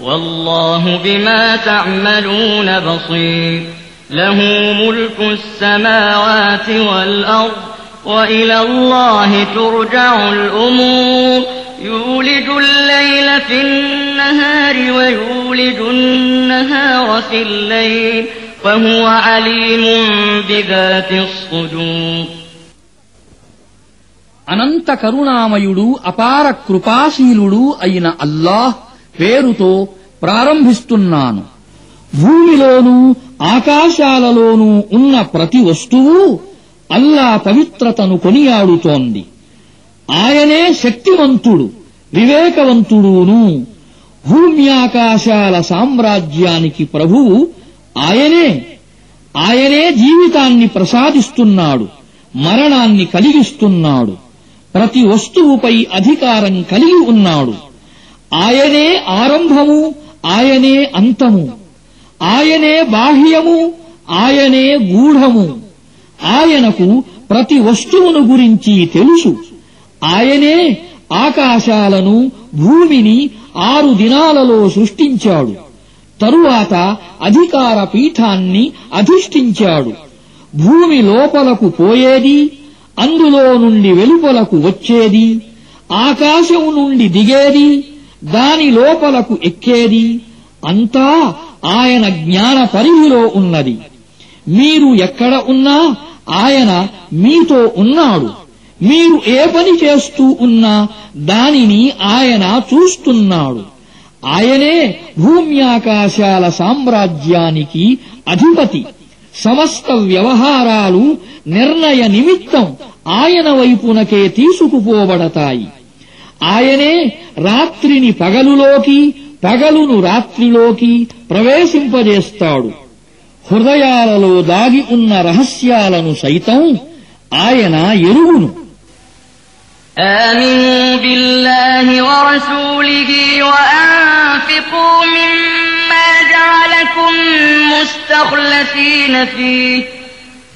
والله بما تعملون بصير له ملك السماوات والأرض وإلى الله ترجع الأمور يولج الليل في النهار ويولج النهار في الليل وهو عليم بذات الصدور అనంత కరుణామయుడు అపార కృపాశీలుడు అయిన అల్లాహ్ పేరుతో ప్రారంభిస్తున్నాను. భూమిలోనూ ఆకాశాలలోనూ ఉన్న ప్రతి వస్తువు అల్లా పవిత్రతను కొనియాడుతోంది. ఆయనే శక్తివంతుడు వివేకవంతుడును. భూమ్యాకాశాల సామ్రాజ్యానికి ప్రభువు ఆయనే. ఆయనే జీవితాన్ని ప్రసాదిస్తున్నాడు మరణాన్ని కలిగిస్తున్నాడు ప్రతి వస్తువుపై అధికారం కలిగి ఉన్నాడు. ఆయనే ఆరంభము ఆయనే అంతము. ఆయనే బాహ్యము ఆయనే గూఢము. ఆయనకు ప్రతి వస్తువును గురించి తెలుసు. ఆయనే ఆకాశాలను భూమిని ఆరు దినాలలో సృష్టించాడు. తరువాత అధికార పీఠాన్ని అధిష్ఠించాడు. భూమి లోపలకు పోయేది అందులో నుండి వెలుపలకు వచ్చేది ఆకాశం నుండి దిగేది దాని లోపలకు ఎక్కేది? అంతా ఆయన జ్ఞాన పరిధిలో ఉన్నది. మీరు ఎక్కడ ఉన్నా ఆయన మీతో ఉన్నాడు. మీరు ఏ పని చేస్తూ ఉన్నా దానిని ఆయన చూస్తున్నాడు. ఆయనే భూమ్యాకాశాల సామ్రాజ్యానికి అధిపతి. సమస్త వ్యవహారాలు నిర్ణయ నిమిత్తం ఆయన వైపునకే తీసుకుపోబడతాయి. ఆయనే రాత్రిని పగలులోకి పగలును రాత్రిలోకి ప్రవేశింపజేస్తాడు హృదయాలలో దాగి ఉన్న రహస్యాలను సైతం ఆయన ఎరుగును آمنوا بالله ورسوله وأنفقوا مما جعلكم مستخلفين فيه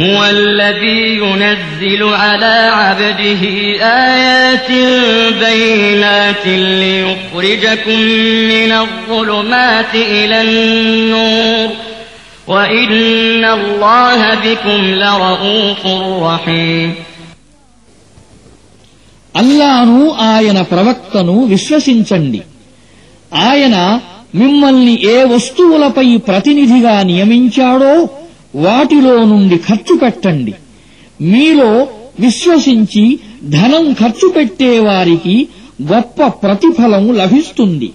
هو الذي ينزل على عبده آيات بينات ليخرجكم من الظلمات إلى النور وإن الله بكم لرؤوف رحيم అల్లాను ఆయన ప్రవక్తను విశ్వసించండి ఆయన మిమ్మల్ని ఏ వస్తువులపై ప్రతినిధిగా నియమించాడో వాటిలో నుండి ఖర్చు పెట్టండి. మీలో విశ్వసించి ధనం ఖర్చు పెట్టేవారికి గొప్ప ప్రతిఫలం లభిస్తుంది.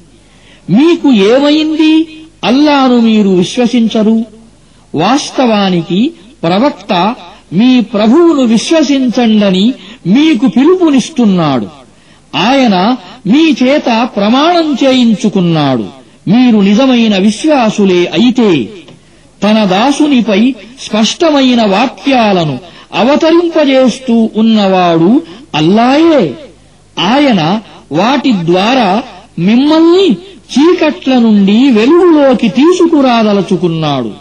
మీకు ఏమైంది? అల్లాను మీరు విశ్వసించరు. వాస్తవానికి ప్రవక్త మీ ప్రభువును విశ్వసించండని మీకు పిలుపునిస్తున్నాడు. ఆయన మీ చేత ప్రమాణం చేయించుకున్నాడు. మీరు నిజమైన విశ్వాసులే అయితే తన దాసునిపై స్పష్టమైన వాక్యాలను అవతరింపజేస్తూ ఉన్నవాడు అల్లాయే. ఆయన వాటి ద్వారా మిమ్మల్ని చీకట్ల నుండి వెలుగులోకి తీసుకురాదలుచుకున్నాడు.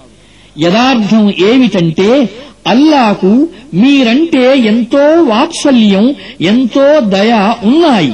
యదార్థం ఏమిటంటే అల్లాకు మీరంటే ఎంతో వాత్సల్యం ఎంతో దయ ఉన్నాయి.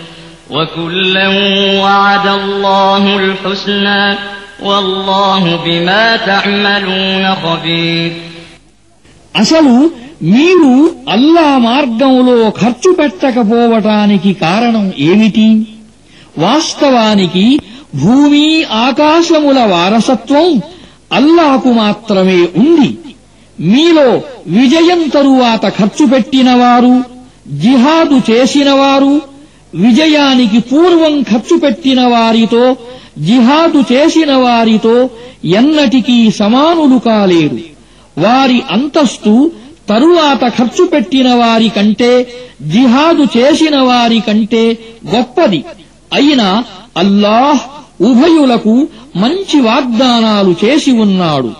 وكلا وعد الله الحسنى والله بما تعملون خبير అసలు మీరు అల్లా మార్గంలో ఖర్చు పెట్టకపోవటానికి కారణం ఏమిటి వాస్తవానికి భూమి ఆకాశముల వారసత్వం అల్లాకు మాత్రమే ఉంది మీలో విజయం తరువాత ఖర్చు పెట్టినవారు జిహాదు చేసినవారు విజయానికి పూర్వం ఖర్చు పెట్టిన వారితో జిహాదు చేసిన వారితో ఎన్నటికీ సమానులు కాలేరు. వారి అంతస్తు తరువాత ఖర్చు పెట్టిన వారి కంటే జిహాదు చేసిన వారి కంటే గొప్పది. అయినా అల్లాహ్ ఉభయులకు మంచి వాగ్దానాలు చేసి ఉన్నాడు.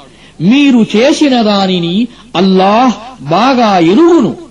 మీరు చేసిన దానిని అల్లాహ్ బాగా ఎరుగును.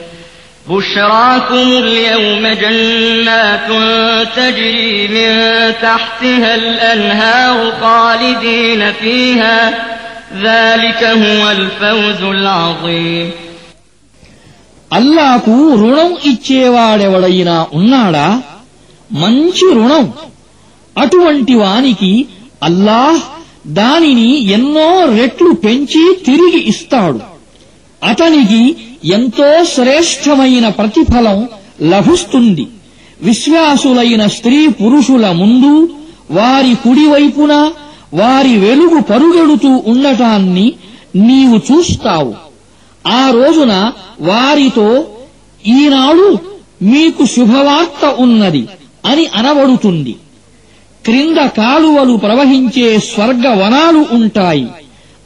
بشراكم اليوم جنات تجري من تحتها الأنهار خالدين فيها ذلك هو الفوز العظيم అల్లాకు రుణం ఇచ్చేవాడెవడైనా ఉన్నాడా మంచి రుణం అటువంటి వానికి అల్లాహ్ దానిని ఎన్నో రెట్లు పెంచి తిరిగి ఇస్తాడు అతనికి ఎంతో శ్రేష్టమైన ప్రతిఫలం లభిస్తుంది. విశ్వాసులైన స్త్రీ పురుషుల ముందు వారి కుడివైపున వారి వెలుగు పరుగెడుతూ ఉండటాన్ని నీవు చూస్తావు. ఆ రోజున వారితో ఈనాడు మీకు శుభవార్త ఉన్నది అని అనబడుతుంది. క్రింద కాలువలు ప్రవహించే స్వర్గ వనాలు ఉంటాయి.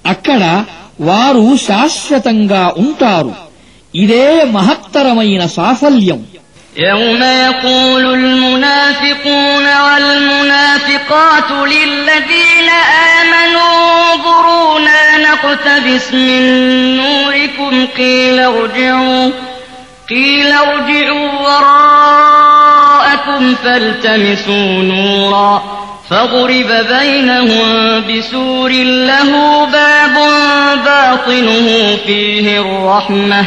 అక్కడ వారు శాశ్వతంగా ఉంటారు. ఇదే మహత్తరమైన సాఫల్యం يوم يقول المنافقون والمنافقات للذين آمنوا انظرونا نقتبس من نوركم قيل ارجعوا قيل ارجعوا وراءكم فالتمسوا نورا فضرب بينهم بسور له باب باطنه فيه الرحمه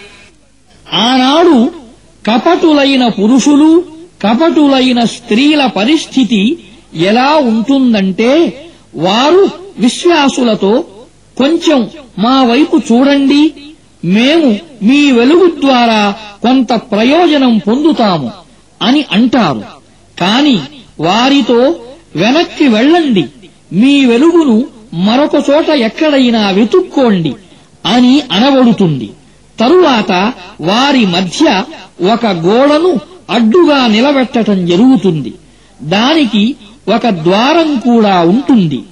ఆనాడు కపటులైన పురుషులు కపటులైన స్త్రీల పరిస్థితి ఎలా ఉంటుందంటే వారు విశ్వాసులతో కొంచెం మా వైపు చూడండి మేము మీ వెలుగు ద్వారా కొంత ప్రయోజనం పొందుతాము అని అంటారు. కాని వారితో వెనక్కి వెళ్ళండి మీ వెలుగును మరొక చోట ఎక్కడైనా వెతుక్కోండి అని అనబడుతుంది. తరువాత వారి మధ్య ఒక గోడను అడ్డుగా నిలబెట్టటం జరుగుతుంది. దానికి ఒక ద్వారం కూడా ఉంటుంది.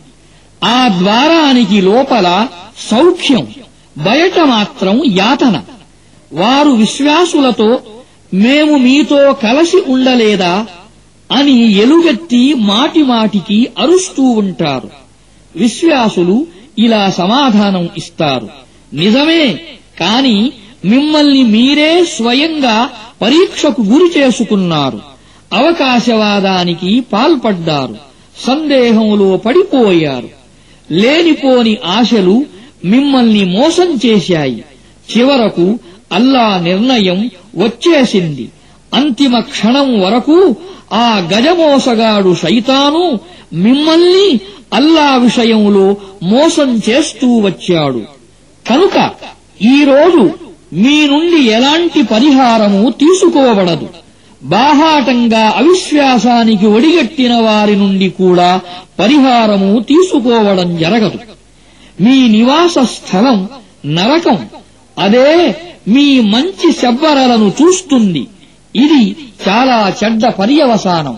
ఆ ద్వారానికి లోపల సౌఖ్యం బయట మాత్రం యాతన. వారు విశ్వాసులతో మేము మీతో కలసి ఉండలేదా? అని ఎలుగెత్తి మాటిమాటికి అరుస్తూ ఉంటారు. విశ్వాసులు ఇలా సమాధానం ఇస్తారు. నిజమే కాని మిమ్మల్ని మీరే స్వయంగా పరీక్షకు గురి చేసుకున్నారు. అవకాశవాదానికి పాల్పడ్డారు. సందేహంలో పడిపోయారు. లేనిపోని ఆశలు మిమ్మల్ని మోసం చేశాయి. చివరకు అల్లా నిర్ణయం వచ్చేసింది. అంతిమ క్షణం వరకు ఆ గజమోసగాడు సైతాను మిమ్మల్ని అల్లా విషయంలో మోసం చేస్తూ వచ్చాడు. కనుక ఈరోజు మీ నుండి ఎలాంటి పరిహారము తీసుకోబడదు. బాహాటంగా అవిశ్వాసానికి ఒడిగట్టిన వారి నుండి కూడా పరిహారము తీసుకోవడం జరగదు. మీ నివాస స్థలం నరకం. అదే మీ మంచి శబ్బరలను చూస్తుంది. ఇది చాలా చెడ్డ పర్యవసానం.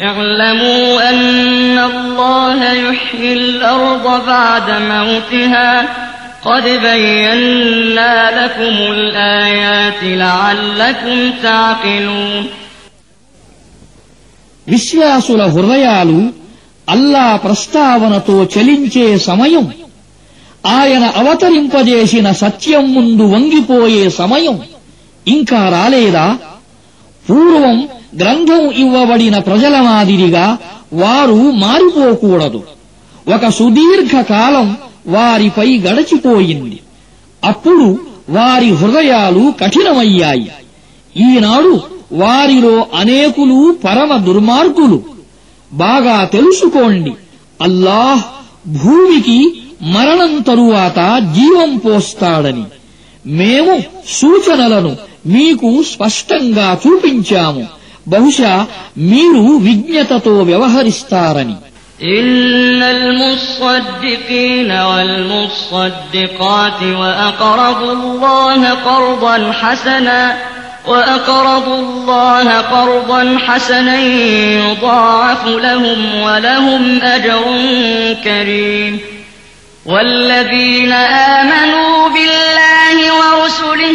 اعلموا أن الله يحيي الأرض بعد موتها قد بينا لكم الآيات لعلكم تعقلون విశ్వాసుల హృదయాలు అల్లా ప్రస్తావనతో చలించే సమయం ఆయన అవతరింపజేసిన సత్యం ముందు వంగిపోయే సమయం ఇంకా రాలేదా పూర్వం గ్రంథం ఇవ్వబడిన ప్రజల మాదిరిగా వారు మారిపోకూడదు. ఒక సుదీర్ఘ కాలం వారిపై గడచిపోయింది. అప్పుడు వారి హృదయాలు కఠినమయ్యాయి. ఈనాడు వారిలో అనేకులు పరమ దుర్మార్గులు. బాగా తెలుసుకోండి అల్లాహ్ భూమికి మరణం తరువాత జీవం పోస్తాడని. మేము సూచనలను మీకు స్పష్టంగా చూపించాము బహుశా మీరు విజ్ఞతతో వ్యవహరిస్తారని إن المصدقين والمصدقات وأقرضوا الله قرضا حسنا وأقرضوا الله قرضا حسنا يضاعف لهم ولهم أجر كريم والذين آمنوا بالله ورسله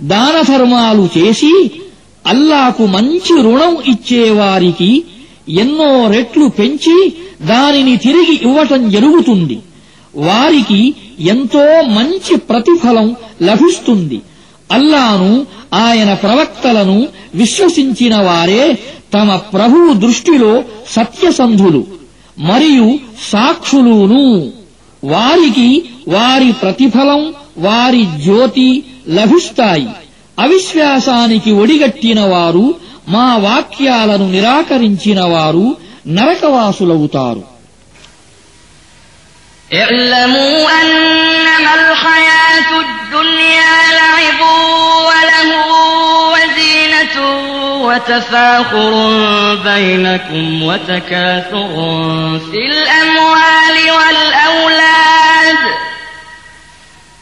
దాన ధర్మాలు చేసి అల్లాకు మంచి రుణం ఇచ్చేవారికి ఎన్నో రెట్లు పెంచి దానిని తిరిగి ఇవ్వటం జరుగుతుంది. వారికి ఎంతో మంచి ప్రతిఫలం లభిస్తుంది. అల్లాను ఆయన ప్రవక్తలను విశ్వసించిన వారే తమ ప్రభువు దృష్టిలో సత్యసంధులు మరియు సాక్షులును. వారికి వారి ప్రతిఫలం వారి జ్యోతి లభిస్తాయి అవిశ్వాసానికి ఒడిగట్టిన వారు మా వాక్యాలను నిరాకరించిన వారు నరకవాసులవుతారు اعلموا أنما الحياة الدنيا لعب وله وزينة وتفاخر بينكم وتكاثر في الأموال والأولاد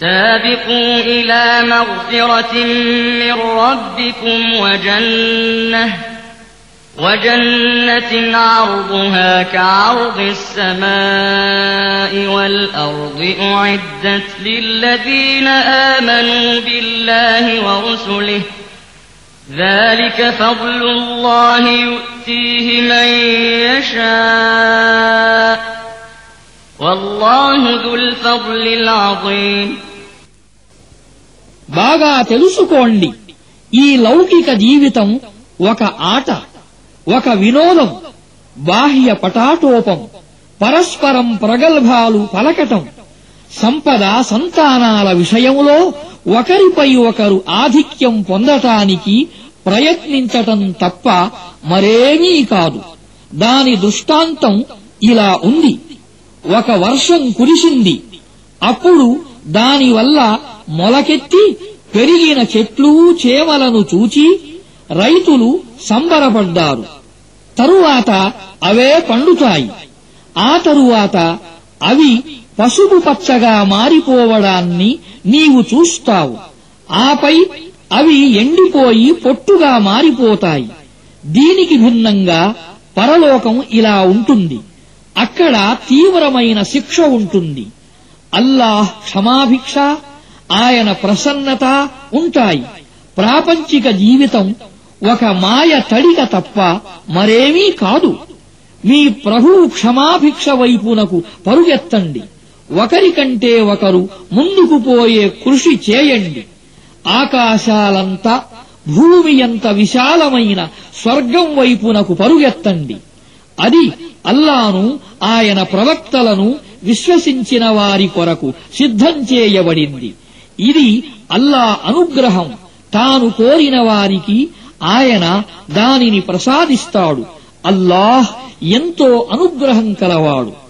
سابقوا إلى مغفرة من ربكم وجنة وجنة عرضها كعرض السماء والأرض أعدت للذين آمنوا بالله ورسله. ذلك فضل الله يؤتيه من يشاء. బాగా తెలుసుకోండి. ఈ లౌకిక జీవితం ఒక ఆట ఒక వినోదం బాహ్య పటాటోపం పరస్పరం ప్రగల్భాలు పలకటం సంపద సంతానాల విషయంలో ఒకరిపై ఒకరు ఆధిక్యం పొందటానికి ప్రయత్నించటం తప్ప మరేమీ కాదు. దాని దృష్టాంతం ఇలా ఉంది. ఒక వర్షం కురిసింది. అప్పుడు దానివల్ల మొలకెత్తి పెరిగిన చెట్లు చేమలను చూచి రైతులు సంబరపడ్డారు. తరువాత అవే పండుతాయి. ఆ తరువాత అవి పసుపు పచ్చగా మారిపోవడాన్ని నీవు చూస్తావు. ఆపై అవి ఎండిపోయి పొట్టుగా మారిపోతాయి. దీనికి భిన్నంగా పరలోకం ఇలా ఉంటుంది. అక్కడ తీవ్రమైన శిక్ష ఉంటుంది. అల్లాహ్ క్షమాభిక్ష ఆయన ప్రసన్నత ఉంటాయి. ప్రాపంచిక జీవితం ఒక మాయ తడిక తప్ప మరేమీ కాదు. మీ ప్రభువు క్షమాభిక్ష వైపునకు పరుగెత్తండి. ఒకరికంటే ఒకరు ముందుకు పోయే కృషి చేయండి. ఆకాశాలంతా భూమి ఎంత విశాలమైన స్వర్గం వైపునకు పరుగెత్తండి. అది అల్లాను ఆయన ప్రవక్తలను విశ్వసించిన వారి కొరకు సిద్ధం చేయబడింది. ఇది అల్లా అనుగ్రహం. తాను కోరిన వారికి ఆయన దానిని ప్రసాదిస్తాడు. అల్లాహ్ ఎంతో అనుగ్రహం కలవాడు.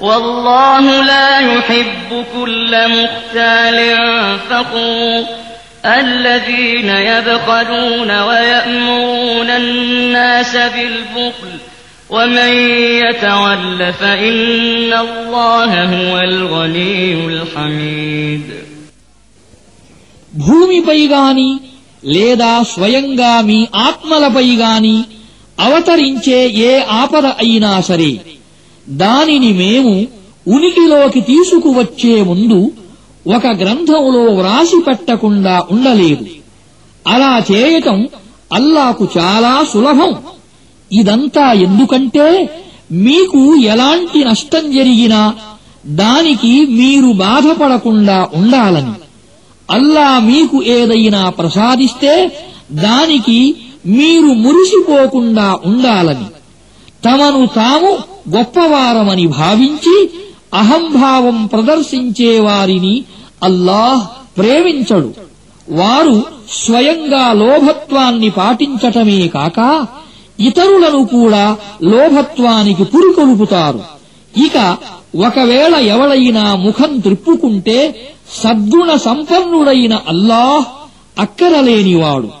والله لا يحب كل مختال فخور الذين يبخلون ويأمرون الناس بالبخل ومن يتول فإن الله هو الغني الحميد భూమిపై గాని లేదా స్వయంగా మీ ఆత్మలపై గాని అవతరించే ఏ ఆపద అయినా సరే దానిని మేము ఉనికిలోకి తీసుకువచ్చే ముందు ఒక గ్రంథంలో వ్రాసి పెట్టకుండా ఉండలేదు. అలా చేయటం అల్లాకు చాలా సులభం. ఇదంతా ఎందుకంటే మీకు ఎలాంటి నష్టం జరిగినా దానికి మీరు బాధపడకుండా ఉండాలని. అల్లా మీకు ఏదైనా ప్రసాదిస్తే దానికి మీరు మురిసిపోకుండా ఉండాలని. తమను తాము గొప్పవారమని భావించి అహంభావం ప్రదర్శించే వారిని అల్లాహ్ ప్రేమించడు. వారు స్వయంగా లోభత్వాన్ని పాటించటమే కాక ఇతరులను కూడా లోభత్వానికి పురుకొలుపుతారు. ఇక ఒకవేళ ఎవడైనా ముఖం త్రిప్పుకుంటే సద్గుణ సంపన్నుడైన అల్లాహ్ అక్కరలేనివాడు.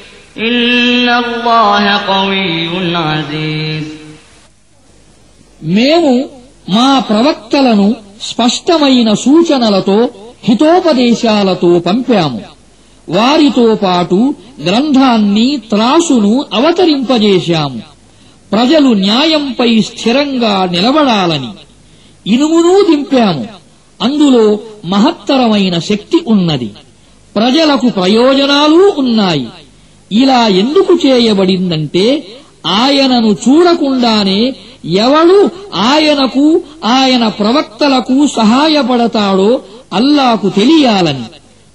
మేము మా ప్రవక్తలను స్పష్టమైన సూచనలతో హితోపదేశాలతో పంపాము. వారితో పాటు గ్రంథాన్ని త్రాసును అవతరింపజేశాము. ప్రజలు న్యాయంపై స్థిరంగా నిలబడాలని ఇనుమును దింపాము. అందులో మహత్తరమైన శక్తి ఉన్నది. ప్రజలకు ప్రయోజనాలు ఉన్నాయి. ఇలా ఎందుకు చేయబడిందంటే ఆయనను చూడకుండానే ఎవడు ఆయనకు ఆయన ప్రవక్తలకు సహాయపడతాడో అల్లాకు తెలియాలని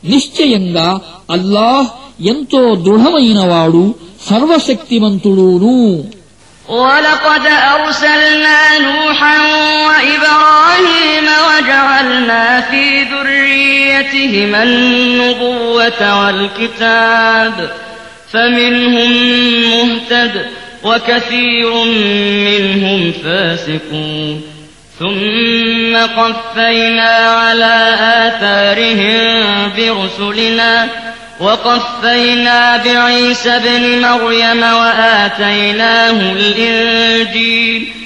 నిశ్చయంగా అల్లాహ్ ఎంతో దృఢమైనవాడు సర్వశక్తిమంతుడూను ولقد أرسلنا نوحا وإبراهيم وجعلنا في ذريتهما النبوة والكتاب فمنهم مهتد وكثير منهم فاسقون. ثم قفينا على آثارهم برسلنا وقفينا بعيسى ابن مريم وآتيناه الإنجيل.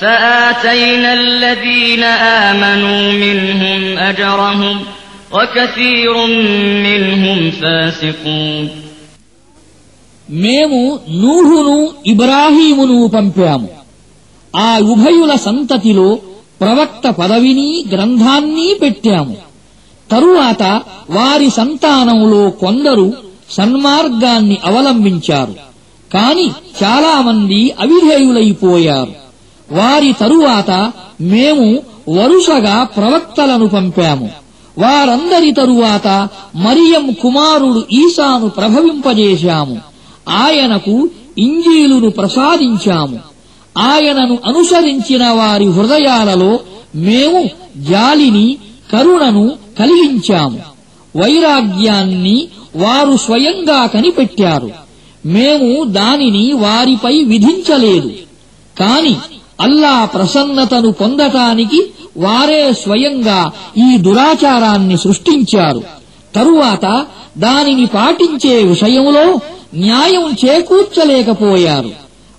فآتينا الذين آمنوا منهم أجرهم وكثير منهم فاسقون మేము నూహును ఇబ్రాహీమును పంపాము ఆ ఉభయుల సంతతిలో ప్రవక్త పదవిని గ్రంథాన్ని పెట్టాము తరువాత వారి సంతానంలో కొందరు సన్మార్గాన్ని అవలంబించారు కాని చాలామంది అవిధేయులైపోయారు వారి తరువాత మేము వరుసగా ప్రవక్తలను పంపాము. వారందరి తరువాత మరియం కుమారుడు ఈశాను ప్రభవింపజేశాము. ఆయనకు ఇంజీలును ప్రసాదించాము. ఆయనను అనుసరించిన వారి హృదయాలలో మేము జాలిని కరుణను కలిగించాము. వైరాగ్యాన్ని వారు స్వయంగా కనిపెట్టారు. మేము దానిని వారిపై విధించలేదు. కాని అల్లా ప్రసన్నతను పొందటానికి వారే స్వయంగా ఈ దురాచారాన్ని సృష్టించారు. తరువాత దానిని పాటించే విషయంలో న్యాయం చేకూర్చలేకపోయారు.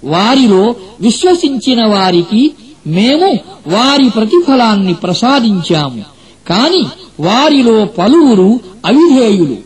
వారిలో విశ్వసించిన వారికి మేము వారి ప్రతిఫలాన్ని ప్రసాదించాము. కాని వారిలో పలువురు అవిధేయులు.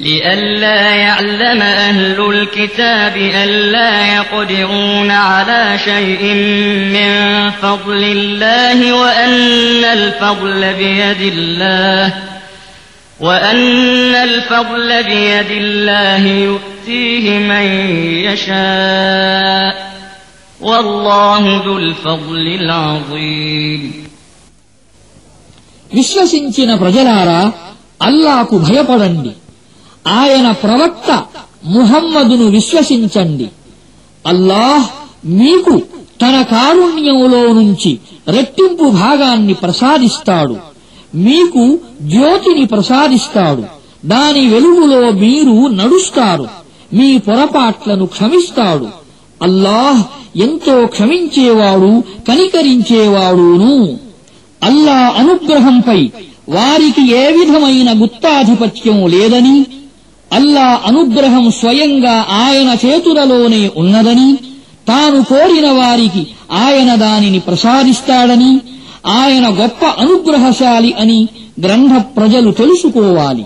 لئلا يعلم أهل الكتاب ألا يقدرون على شيء من فضل الله وأن الفضل بيد الله وأن الفضل بيد الله يؤتيه من يشاء والله ذو الفضل العظيم విశ్వసించిన ప్రజలారా అల్లాకు భయపడండి ఆయన ప్రవక్త ముహమ్మదును విశ్వసించండి. అల్లాహ్ మీకు తన కారుణ్యములో నుంచి రెట్టింపు భాగాన్ని ప్రసాదిస్తాడు. మీకు జ్యోతిని ప్రసాదిస్తాడు. దాని వెలుగులో మీరు నడుస్తారు. మీ పొరపాట్లను క్షమిస్తాడు. అల్లాహ్ ఎంతో క్షమించేవాడు కనికరించేవాడును. అల్లా అనుగ్రహంపై వారికి ఏ విధమైన గుత్తాధిపత్యం లేదని? అల్లా అనుగ్రహం స్వయంగా ఆయన చేతులలోనే ఉన్నదని తాను కోరిన వారికి ఆయన దానిని ప్రసాదిస్తాడని ఆయన గొప్ప అనుగ్రహశాలి అని గ్రంథ ప్రజలు తెలుసుకోవాలి.